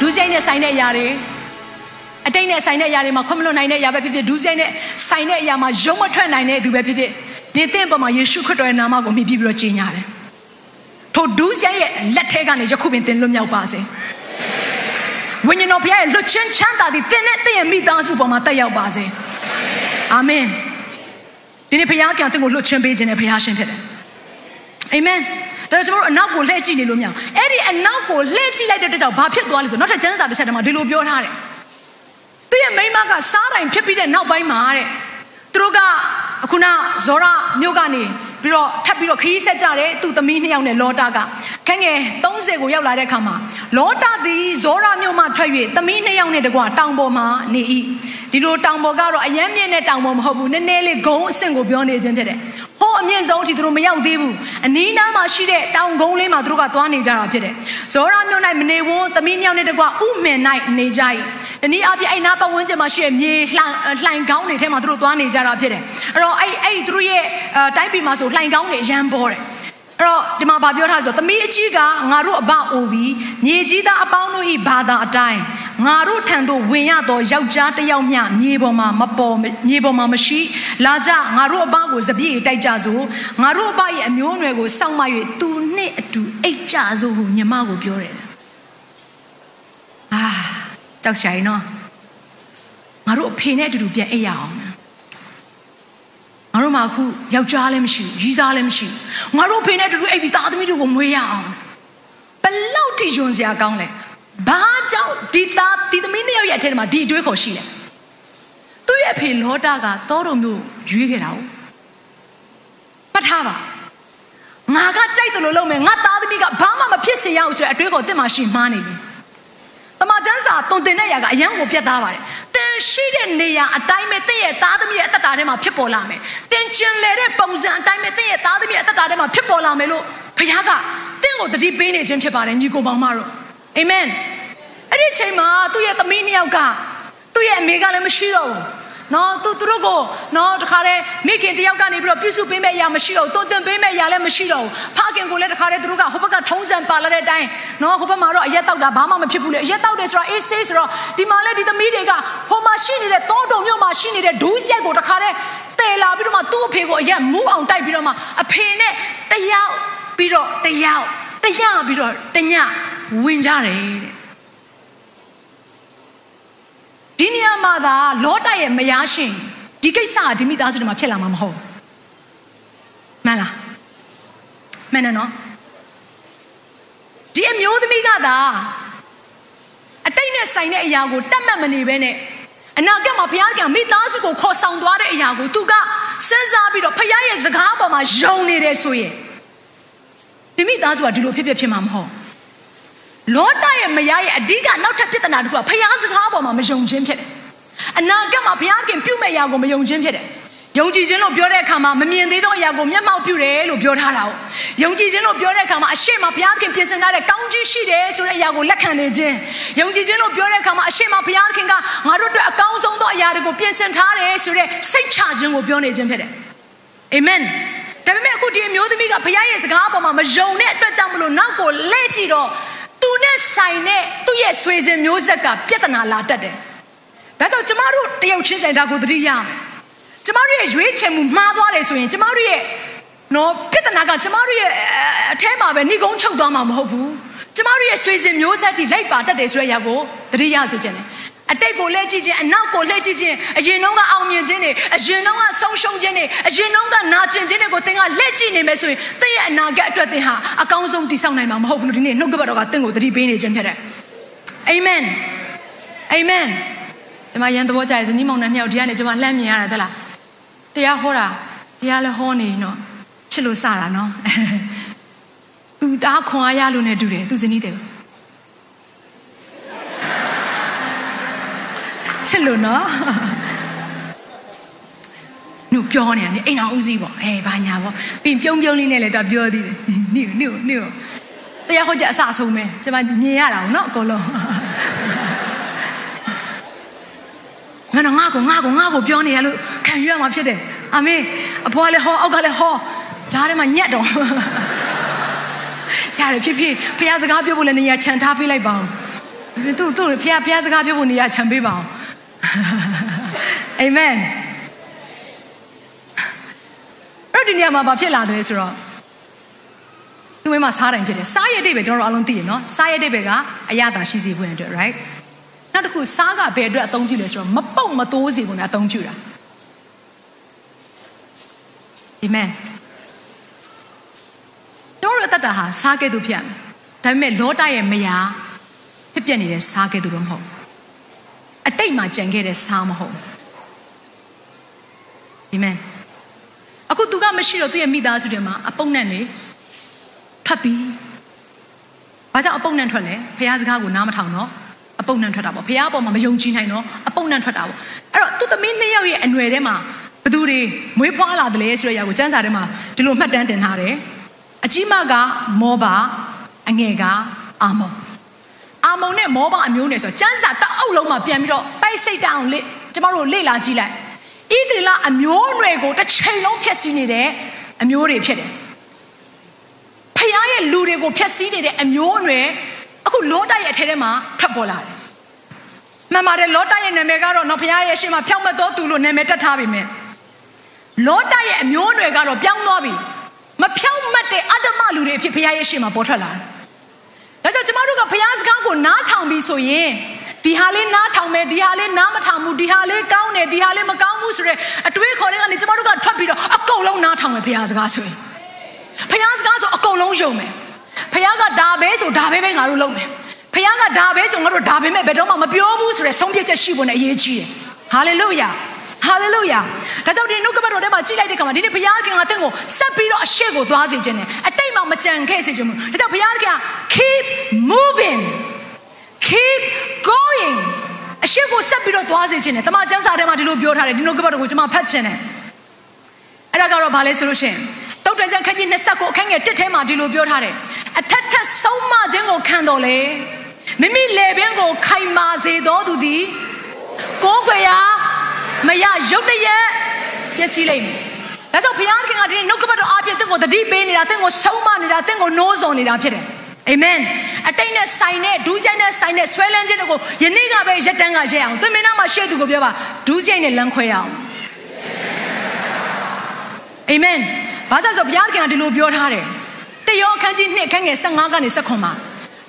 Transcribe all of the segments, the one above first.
ဒူးစိမ့်နဲ့ဆိုင်တဲ့အရာတွေအတိတ်နဲ့ဆိုင်တဲ့အရာတွေမှာခွင့်မလွတ်နိုင်တဲ့အရာပဲဖြစ်ဖြစ်ဒူးစိမ့်နဲ့ဆိုင်တဲ့အရာမှာရုံးမထွက်နိုင်တဲ့သူပဲဖြစ်ဖြစ်ဒီသင်ပေါ်မှာယေရှုခရစ်တော်ရဲ့နာမကိုမြည်ပြီးတော့ကြီးညာတယ်ထိုဒူးစိမ့်ရဲ့လက်ထဲကနေယခုပင်သင်လွတ်မြောက်ပါစေဝိညာဉ်တော်ဘုရားရဲ့လွတ်ချင်းချမ်းသာသည်သင်နဲ့သင်ရဲ့မိသားစုပေါ်မှာတက်ရောက်ပါစေအာမင်ဒီနေ့ဘုရားကသင်ကိုလွတ်ချင်းပေးခြင်းနဲ့ဘုရားရှင်ဖြစ်တယ် အာမင်ဒါကျွန်တော်တို့အနောက်ကိုလှည့်ကြည့်နေလို့မရအောင်အဲ့ဒီအနောက်ကိုလှည့်ကြည့်လိုက်တဲ့အတွက်ကြောင့်ဘာဖြစ်သွားလဲဆိုနောက်ထပ်ကျမ်းစာတစ်ချက်တည်းမှာဒီလိုပြောထားတယ်သူရဲ့မိမကစားတိုင်ဖြစ်ပြီးတဲ့နောက်ပိုင်းမှာတဲ့သူတို့ကအခုနဇောရမြို့ကနေပြီးတော့ထပ်ပြီးတော့ခရီးဆက်ကြတယ်သူသမီးနှစ်ယောက်နဲ့လောတာကခန်းငယ်30ကိုရောက်လာတဲ့အခါမှာလောတာသည်ဇောရမြို့မှထွက်၍သမီးနှစ်ယောက်နဲ့တကွာတောင်ပေါ်မှာနေ၏ဒီလိုတောင်ပေါ်ကတော့အယမ်းမြင့်တဲ့တောင်ပေါ်မဟုတ်ဘူးနည်းနည်းလေးဂုံအဆင့်ကိုပြောနေခြင်းဖြစ်တယ်ဟို အမြင့်ဆုံးအထိသူတို့မရောက်သေးဘူးအနီးနားမှာရှိတဲ့တောင်ကုန်းလေးမှာသူတို့ကသွားနေကြတာဖြစ်တယ်ဇောရမြို့၌မနေဝန်းသမီးနှစ်ယောက်နဲ့တကွာဥမှင်၌နေကြ၏တနည်းအားဖြင့်အဲ့နားပတ်ဝန်းကျင်မှာရှိတဲ့မြေလှိုင်လှိုင်ကောင်းတွေထဲမှာသူတို့သွားနေကြတာဖြစ်တယ်အဲ့တော့အဲ့အဲ့သူတို့ရဲ့တိုင်းပြည်မှာဆိုလှိုင်ကောင်းတွေအရန်ပေါ်တယ်အဲ့တော့ဒီမှာဗာပြောထားဆိုသမီးအကြီးကငါတို့အဘအိုပြီးမြေကြီးသားအပေါင်းတို့ဤဘာသာအတိုင်း ငါတို့ထံသို့ဝင်ရသောယောက်ျားတစ်ယောက်မျှမြေပေါ်မှာမပေါ်မြေပေါ်မှာမရှိလာကြငါတို့အဘကိုစပြည့်တိုက်ကြစို့ငါတို့အဘရဲ့အမျိုးအနွယ်ကိုစောင့်မ၍သူနှင့်အတူအိတ်ကြစို့ဟုညီမကိုပြောတယ်အာကြောက်ရှာရင်နော်ငါတို့အဖေနဲ့အတူတူပြန်အိတ်ရအောင်ငါတို့မှအခုယောက်ျားလည်းမရှိဘူးရီးစားလည်းမရှိဘူးငါတို့ဖေနဲ့တူတူအိပ်ပြီးသားသမီးတို့ကိုမွေးရအောင်ဘလောက်ထိယွန်စရာကောင်းလဲဘာကြောင့် ဒီသားဒီသမီးနှစ်ယောက်ရဲ့အထက်မှာဒီအတွေးခေါ်ရှိလဲသူ့ရဲ့ဖေလောတာကသောတော်မျိုးရွေးခဲ့တာ哦ပတ်ထားပါငါကကြိုက်တယ်လို့လုပ်မယ်ငါသားသမီးကဘာမှမဖြစ်စေရအောင်ဆိုတဲ့အတွေးခေါ်တစ်မှရှိမှားနေပြီတမချန်းစာတုံတင်တဲ့ຢာကအယံကိုပြတ်သားပါတယ်တင်ရှိတဲ့နေရာအတိုင်းပဲတင့်ရဲ့သားသမီးရဲ့အသက်တာထဲမှာဖြစ်ပေါ်လာမယ်တင်ကျင်လေတဲ့ပုံစံအတိုင်းပဲတင့်ရဲ့သားသမီးရဲ့အသက်တာထဲမှာဖြစ်ပေါ်လာမယ်လို့ဘုရားကတင့်ကိုတတိပေးနေခြင်းဖြစ်ပါတယ်ညီကိုပေါင်းမတို့အာမင် အဲ့ဒီချိန်မှာသူ့ရဲ့သမီးနှစ်ယောက်ကသူ့ရဲ့အမေကလည်းမရှိတော့ဘူးနော်သူသူတို့ကိုနော်တခါတည်းမိခင်တယောက်ကနေပြီးတော့ပြုစုပေးမဲ့အရာမရှိတော့ဘူးတိုးတင်ပေးမဲ့အရာလည်းမရှိတော့ဘူးဖခင်ကိုလည်းတခါတည်းသူတို့ကဟိုဘက်ကထုံးစံပါလာတဲ့အတိုင်းနော်ဟိုဘက်မှာတော့အရက်တောက်တာဘာမှမဖြစ်ဘူးလေအရက်တောက်တယ်ဆိုတော့အေးဆေးဆိုတော့ဒီမှာလည်းဒီသမီးတွေကဟိုမှာရှိနေတဲ့တောတုံမြို့မှာရှိနေတဲ့ဒူးဆက်ကိုတခါတည်းတဲလာပြီးတော့မှသူ့အဖေကိုအရက်မူးအောင်တိုက်ပြီးတော့မှအဖေနဲ့တယောက်ပြီးတော့တယောက်တညပြီးတော့တညဝင်ကြတယ်တဲ့ဒီနေရာ မှာသာလောတရဲ့မယားရှင်ဒီကိစ္စကဒီမိသားစုတွေမှာဖြစ်လာမှာမဟုတ်မှန်လားမှန်တယ်နော်ဒီအမျိုးသမီးကသာအတိတ်နဲ့ဆိုင်တဲ့အရာကိုတတ်မှတ်မနေဘဲနဲ့အနာဂတ်မှာဘုရားကမိသားစုကိုခေါ်ဆောင်သွားတဲ့အရာကိုသူကစဉ်းစားပြီးတော့ဘုရားရဲ့စကားပေါ်မှာယုံနေတယ်ဆိုရင်ဒီမိသားစုကဒီလိုဖြစ်ဖြစ်ဖြစ်မှာမဟုတ်လောတရဲ့မယားရဲ့အဓိကနောက်ထပ်ပြဿနာတစ်ခုကဖျားစကားပေါ်မှာမယုံခြင်းဖြစ်တယ်။ အနာဂတ်မှာဘုရားခင်ပြုမဲ့အရာကိုမယုံခြင်းဖြစ်တယ်။ယုံကြည်ခြင်းလို့ပြောတဲ့အခါမှာမမြင်သေးသောအရာကိုမျက်မှောက်ပြုတယ်လို့ပြောထားတာ။ယုံကြည်ခြင်းလို့ပြောတဲ့အခါမှာအရှိမဘုရားခင်ပြင်ဆင်ထားတဲ့ကောင်းကြီးရှိတယ်ဆိုတဲ့အရာကိုလက်ခံနေခြင်း။ယုံကြည်ခြင်းလို့ပြောတဲ့အခါမှာအရှိမဘုရားခင်ကငါတို့အတွက်အကောင်းဆုံးသောအရာတွေကိုပြင်ဆင်ထားတယ်ဆိုတဲ့စိတ်ချခြင်းကိုပြောနေခြင်းဖြစ်တယ်။အာမင်။ဒါပေမဲ့အခုဒီအမျိုးသမီးကဘုရားရဲ့စကားပေါ်မှာမယုံတဲ့အတွက်ကြောင့်မလို့နောက်ကိုလှည့်ကြည့်တော့သူနဲ့ဆိုင်တဲ့သူ့ရဲ့ဆွေစဉ်မျိုးဆက်ကပြဿနာလာတတ်တယ်။ ဒါကြောင့်ကျမတို့တယောက်ချင်းဆိုင်တာကိုသတိရမယ်။ကျမတို့ရဲ့ရွေးချယ်မှုမှားသွားတယ်ဆိုရင်ကျမတို့ရဲ့နော်ပြဿနာကကျမတို့ရဲ့အထဲမှာပဲနှိကုံးချုပ်သွားမှာမဟုတ်ဘူး။ကျမတို့ရဲ့ဆွေစဉ်မျိုးဆက်ထိလိုက်ပါတတ်တယ်ဆိုတဲ့အရာကိုသတိရစေချင်တယ်။အတိတ်ကိုလှည့်ကြည့်ခြင်းအနောက်ကိုလှည့်ကြည့်ခြင်းအရင်တုန်းကအောင်မြင်ခြင်းတွေအရင်တုန်းကဆုံးရှုံးခြင်းတွေအရင်တုန်းကနာကျင်ခြင်းတွေကိုသင်ကလှည့်ကြည့်နေမယ်ဆိုရင်သင်ရဲ့အနာဂတ်အတွက်သင်ဟာအကောင်းဆုံးတည်ဆောက်နိုင်မှာမဟုတ်ဘူးလို့ဒီနေ့နှုတ်ကပတ်တော်ကသင်ကိုသတိပေးနေခြင်းဖြစ်တယ်အာမင်အာမင် ကျွန်မရန်သဘောကြရဇနီးမောင်နှံနှစ်ယောက်ဒီကနေကျွန်မလှမ်းမြင်ရတယ်သလားတရားဟောတာတရားလည်းဟောနေနော်ချစ်လို့စတာနော်သူတားခွန်အားရလို့ ਨੇ တူတယ်သူဇနီးတယ်ချစ်လို့နော်နုပြောနေတယ်အိမ်အောင်ဦးစီးပေါ့အေးဘာညာပေါ့ပြီးပြုံးပြုံးလေးနဲ့လည်းတော့ပြောသေးတယ်နိနိနိတရားဟောကြအစအဆုံးပဲကျွန်မမြင်ရတာနော်အကုန်လုံး ငါတော့ငါ့ကိုငါ့ကိုငါ့ကိုပြောနေရလို့ခံယူရမှာဖြစ်တယ်အာမင်အဖေကလည်းဟောအောက်ကလည်းဟောဂျားထဲမှာညက်တော့ရတယ်ဖြစ်ဖြစ်ဖះစကားပြောဖို့လည်းနေရာခြံထားပေးလိုက်ပါအောင်သူသူဖះဖះစကားပြောဖို့နေရာခြံပေးပါအောင်အာမင်အဲ့ဒီနေရာမှာဘာဖြစ်လာတယ်ဆိုတော့သူမင်းမစားတိုင်းဖြစ်တယ်စားရတဲ့ပဲကျွန်တော်တို့အားလုံးသိရနော်စားရတဲ့ပဲကအရသာရှိစေဖို့အတွက် right နောက်တစ်ခုစားကဘယ်အတွက်အသုံးပြုလဲဆိုတော့မပုတ်မတိုးစေဖို့နဲ့အသုံးပြုတာအာမင်တို့ရတတ်တာဟာစားကဲ့သို့ဖြစ်ရမယ်ဒါပေမဲ့လောတရဲ့မယားဖြစ်ပြနေတဲ့စားကဲ့သို့တော့မဟုတ်အတိတ်မှာကြံခဲ့တဲ့စားမဟုတ်အာမင်အခုသူကမရှိတော့သူ့ရဲ့မိသားစုတွေမှာအပုံနဲ့နေထွက်ပြီးဘာကြောင့်အပုံနဲ့ထွက်လဲဖះစကားကိုနားမထောင်တော့ အပုံနဲ့ထွက်တာပေါ့ဖះအပေါ်မှာမယုံကြည်နိုင်တော့အပုံနဲ့ထွက်တာပေါ့အဲ့တော့သူသမီးနှစ်ယောက်ရဲ့အနွယ်ထဲမှာဘသူတွေမွေးဖွားလာတယ်လဲဆိုတဲ့အရာကိုစံစာထဲမှာဒီလိုမှတ်တမ်းတင်ထားတယ်အကြီးမကမောဘာအငယ်ကအာမုံအာမုံနဲ့မောဘာအမျိုးနဲ့ဆိုတော့စံစာတအုပ်လုံးမှာပြန်ပြီးတော့ပိုက်စိတ်တအောင်လေကျမတို့လေ့လာကြည့်လိုက်ဣသရေလအမျိုးအနွယ်ကိုတစ်ချိန်လုံးဖျက်ဆီးနေတဲ့အမျိုးတွေဖြစ်တယ်ဖခင်ရဲ့လူတွေကိုဖျက်ဆီးနေတဲ့အမျိုးအနွယ် အခုလောတရဲ့အထဲထဲမှာထွက်ပေါ်လာတယ်မှန်ပါတယ်လောတရဲ့နာမည်ကတော့နော်ဖခင်ရဲ့ရှေ့မှာဖြောင့်မတ်တော်သူလို့နာမည်တက်ထားပြီမယ်လောတရဲ့အမျိုးအနွယ်ကတော့ပြောင်းသွားပြီမဖြောင့်မတ်တဲ့အတ္တမလူတွေအဖြစ်ဖခင်ရဲ့ရှေ့မှာပေါ်ထွက်လာတယ်ဒါကြောင့်ကျမတို့ကဖခင်စကားကိုနားထောင်ပြီးဆိုရင်ဒီဟာလေးနားထောင်မယ်ဒီဟာလေးနားမထောင်ဘူးဒီဟာလေးကောင်းတယ်ဒီဟာလေးမကောင်းဘူးဆိုရဲအတွေးခေါ်တဲ့ကနေကျမတို့ကထွက်ပြီးတော့အကုန်လုံးနားထောင်မယ်ဖခင်စကားဆိုရင်ဖခင်စကားဆိုအကုန်လုံးယုံမယ် ဖခင်ကဒါပဲဆိုဒါပဲပဲငါတို့လုပ်မယ်ဖခင်ကဒါပဲဆိုငါတို့ဒါပဲမဲ့ဘယ်တော့မှမပြောဘူးဆိုရဲဆုံးဖြတ်ချက်ရှိဖို့နဲ့အရေးကြီးတယ်ဟာလေလုယာဟာလေလုယာဒါကြောင့်ဒီနှုတ်ကပတ်တော်ထဲမှာကြည့်လိုက်တဲ့အခါမှာဒီနေ့ဘုရားခင်ကတင့်ကိုဆက်ပြီးတော့အရှိကိုသွားစေခြင်းနဲ့အတိတ်မှာမကြံခဲ့စေခြင်းဘူးဒါကြောင့်ဘုရားခင်က keep moving keep going အရှိကိုဆက်ပြီးတော့သွားစေခြင်းနဲ့တမန်ကျမ်းစာထဲမှာဒီလိုပြောထားတယ်ဒီနှုတ်ကပတ်တော်ကိုကျွန်မဖတ်ခြင်းနဲ့အဲ့ဒါကတော့ဘာလဲဆိုလို့ရှိရင်တုတ်တန်ကျမ်းခန်းကြီး20ကိုအခန်းငယ်1ထဲမှာဒီလိုပြောထားတယ် အထက်ထက်ဆုံးမခြင်းကိုခံတော်လေမိမိလေပင်ကိုခိုင်မာစေတော်သူသည်ကိုးကွယ်ရာမရရုတ်တရက်ပျက်စီးလိမ့်မယ်ဒါကြောင့်ဘုရားခင်ကဒီနေ့နှုတ်ကပတ်တော်အားဖြင့်တင့်ကိုတတိပေးနေတာတင့်ကိုဆုံးမနေတာတင့်ကိုနိုးစော်နေတာဖြစ်တယ်အာမင်အတိတ်နဲ့ဆိုင်တဲ့ဒူးချိုင်းနဲ့ဆိုင်တဲ့ဆွဲလန်းခြင်းတွေကိုယနေ့ကပဲရက်တန်းကရက်အောင်သူမင်းသားမှာရှေ့သူကိုပြောပါဒူးချိုင်းနဲ့လမ်းခွဲအောင်အာမင်ဘာကြောင့်ဆိုဘုရားခင်ကဒီလိုပြောထားတယ်တ ယောအခန်းကြီး2အခန်းငယ်15ကနေ19မှာ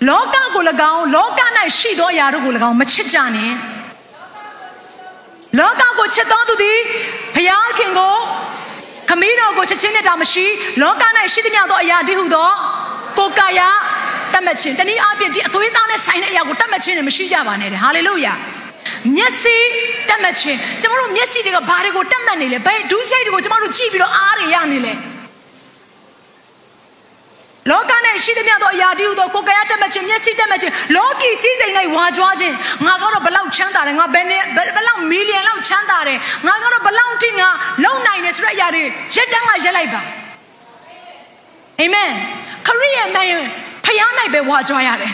လောကကို၎င်းလောက၌ရှိသောအရာတို့ကို၎င်းမချစ်ကြနဲ့လောကကိုချစ်တော်သူသည်ဘုရားခင်ကိုခမည်းတော်ကိုချစ်ခြင်းနဲ့တာမရှိလောက၌ရှိသမျှသောအရာတည်းဟုသောကိုကာယတတ်မှတ်ခြင်းတနည်းအားဖြင့်ဒီအသွေးသားနဲ့ဆိုင်တဲ့အရာကိုတတ်မှတ်ခြင်းနဲ့မရှိကြပါနဲ့တဲ့ဟာလေလုယာမျက်စိတတ်မှတ်ခြင်းကျမတို့မျက်စိတွေကဘာတွေကိုတတ်မှတ်နေလဲဘယ်ဒူးချိတ်တွေကိုကျမတို့ကြည့်ပြီးတော့အားတွေရနေလဲ လောကနဲ့ရှိသမျှသောအရာတည်းဟူသောကိုယ်ကရတက်မှတ်ခြင်းမျက်စိတက်မှတ်ခြင်းလောကီစည်းစိမ်၌ဝါကြွားခြင်းငါကတော့ဘလောက်ချမ်းသာတယ်ငါဘယ်နဲ့ဘလောက်မီလီယံလောက်ချမ်းသာတယ်ငါကတော့ဘလောက်တိငါလုံနိုင်တယ်ဆိုတဲ့အရာတွေရက်တန်းကရက်လိုက်ပါအာမင်ခရိယမန်ဖျားနိုင်ပဲဝါကြွားရတယ်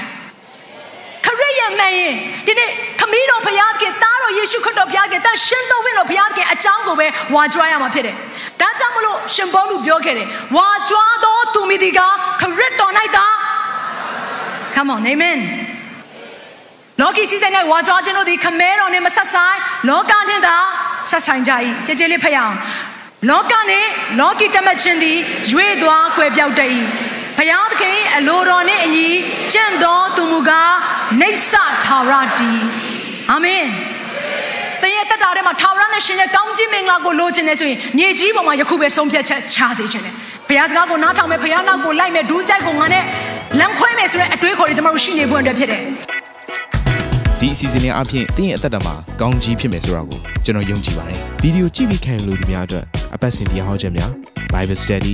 ခရိယမန်ရင်ဒီနေ့ခမီးတော်ဖျားခင်တားတော်ယေရှုခရစ်တော်ဖျားခင်တန်ရှင်းတော်ဝင်တော်ဖျားခင်အကြောင်းကိုပဲဝါကြွားရမှာဖြစ်တယ် ဒါကြောင့်မလို့ရှင်ဘောလူပြောခဲ့တယ်ဝါကြွားသောသူမိဒီကခရစ်တော်၌သာ Come on amen လောကီစီစဉ်၌ဝါကြွားခြင်းတို့သည်ခမဲတော်နှင့်မဆက်ဆိုင်လောကနှင့်သာဆက်ဆိုင်ကြ၏ကြည်ကြည်လေးဖတ်ရအောင်လောကနှင့်လောကီတမတ်ခြင်းသည်ရွေသွားကွယ်ပြောက်တတ်၏ဖယားသခင်အလိုတော်နှင့်အညီကျင့်တော်သူမူကားနေဆထာဝရတီအာမင် တရဲ့တက်တာထဲမှာထာဝရနဲ့ရှင်ရဲ့ကောင်းကြီးမင်္ဂလာကိုလိုချင်နေဆိုရင်မြေကြီးပေါ်မှာယခုပဲဆုံးဖြတ်ချက်ချစေချင်တယ်ဘုရားစကားကိုနားထောင်မယ်ဘုရားနောက်ကိုလိုက်မယ်ဒူးဆိုင်ကိုငါနဲ့လမ်းခွဲမယ်ဆိုတဲ့အတွေးခေါ်တွေကျွန်တော်တို့ရှိနေဖို့အတွက်ဖြစ်တယ်ဒီအစီအစဉ်လေးအပြင်တင်းရဲ့အသက်တာမှာကောင်းကြီးဖြစ်မယ်ဆိုတာကိုကျွန်တော်ယုံကြည်ပါတယ်ဗီဒီယိုကြည့်ပြီးခံယူလို့ဒီများအတွက်အပတ်စဉ်တရားဟောခြင်းများ Bible Study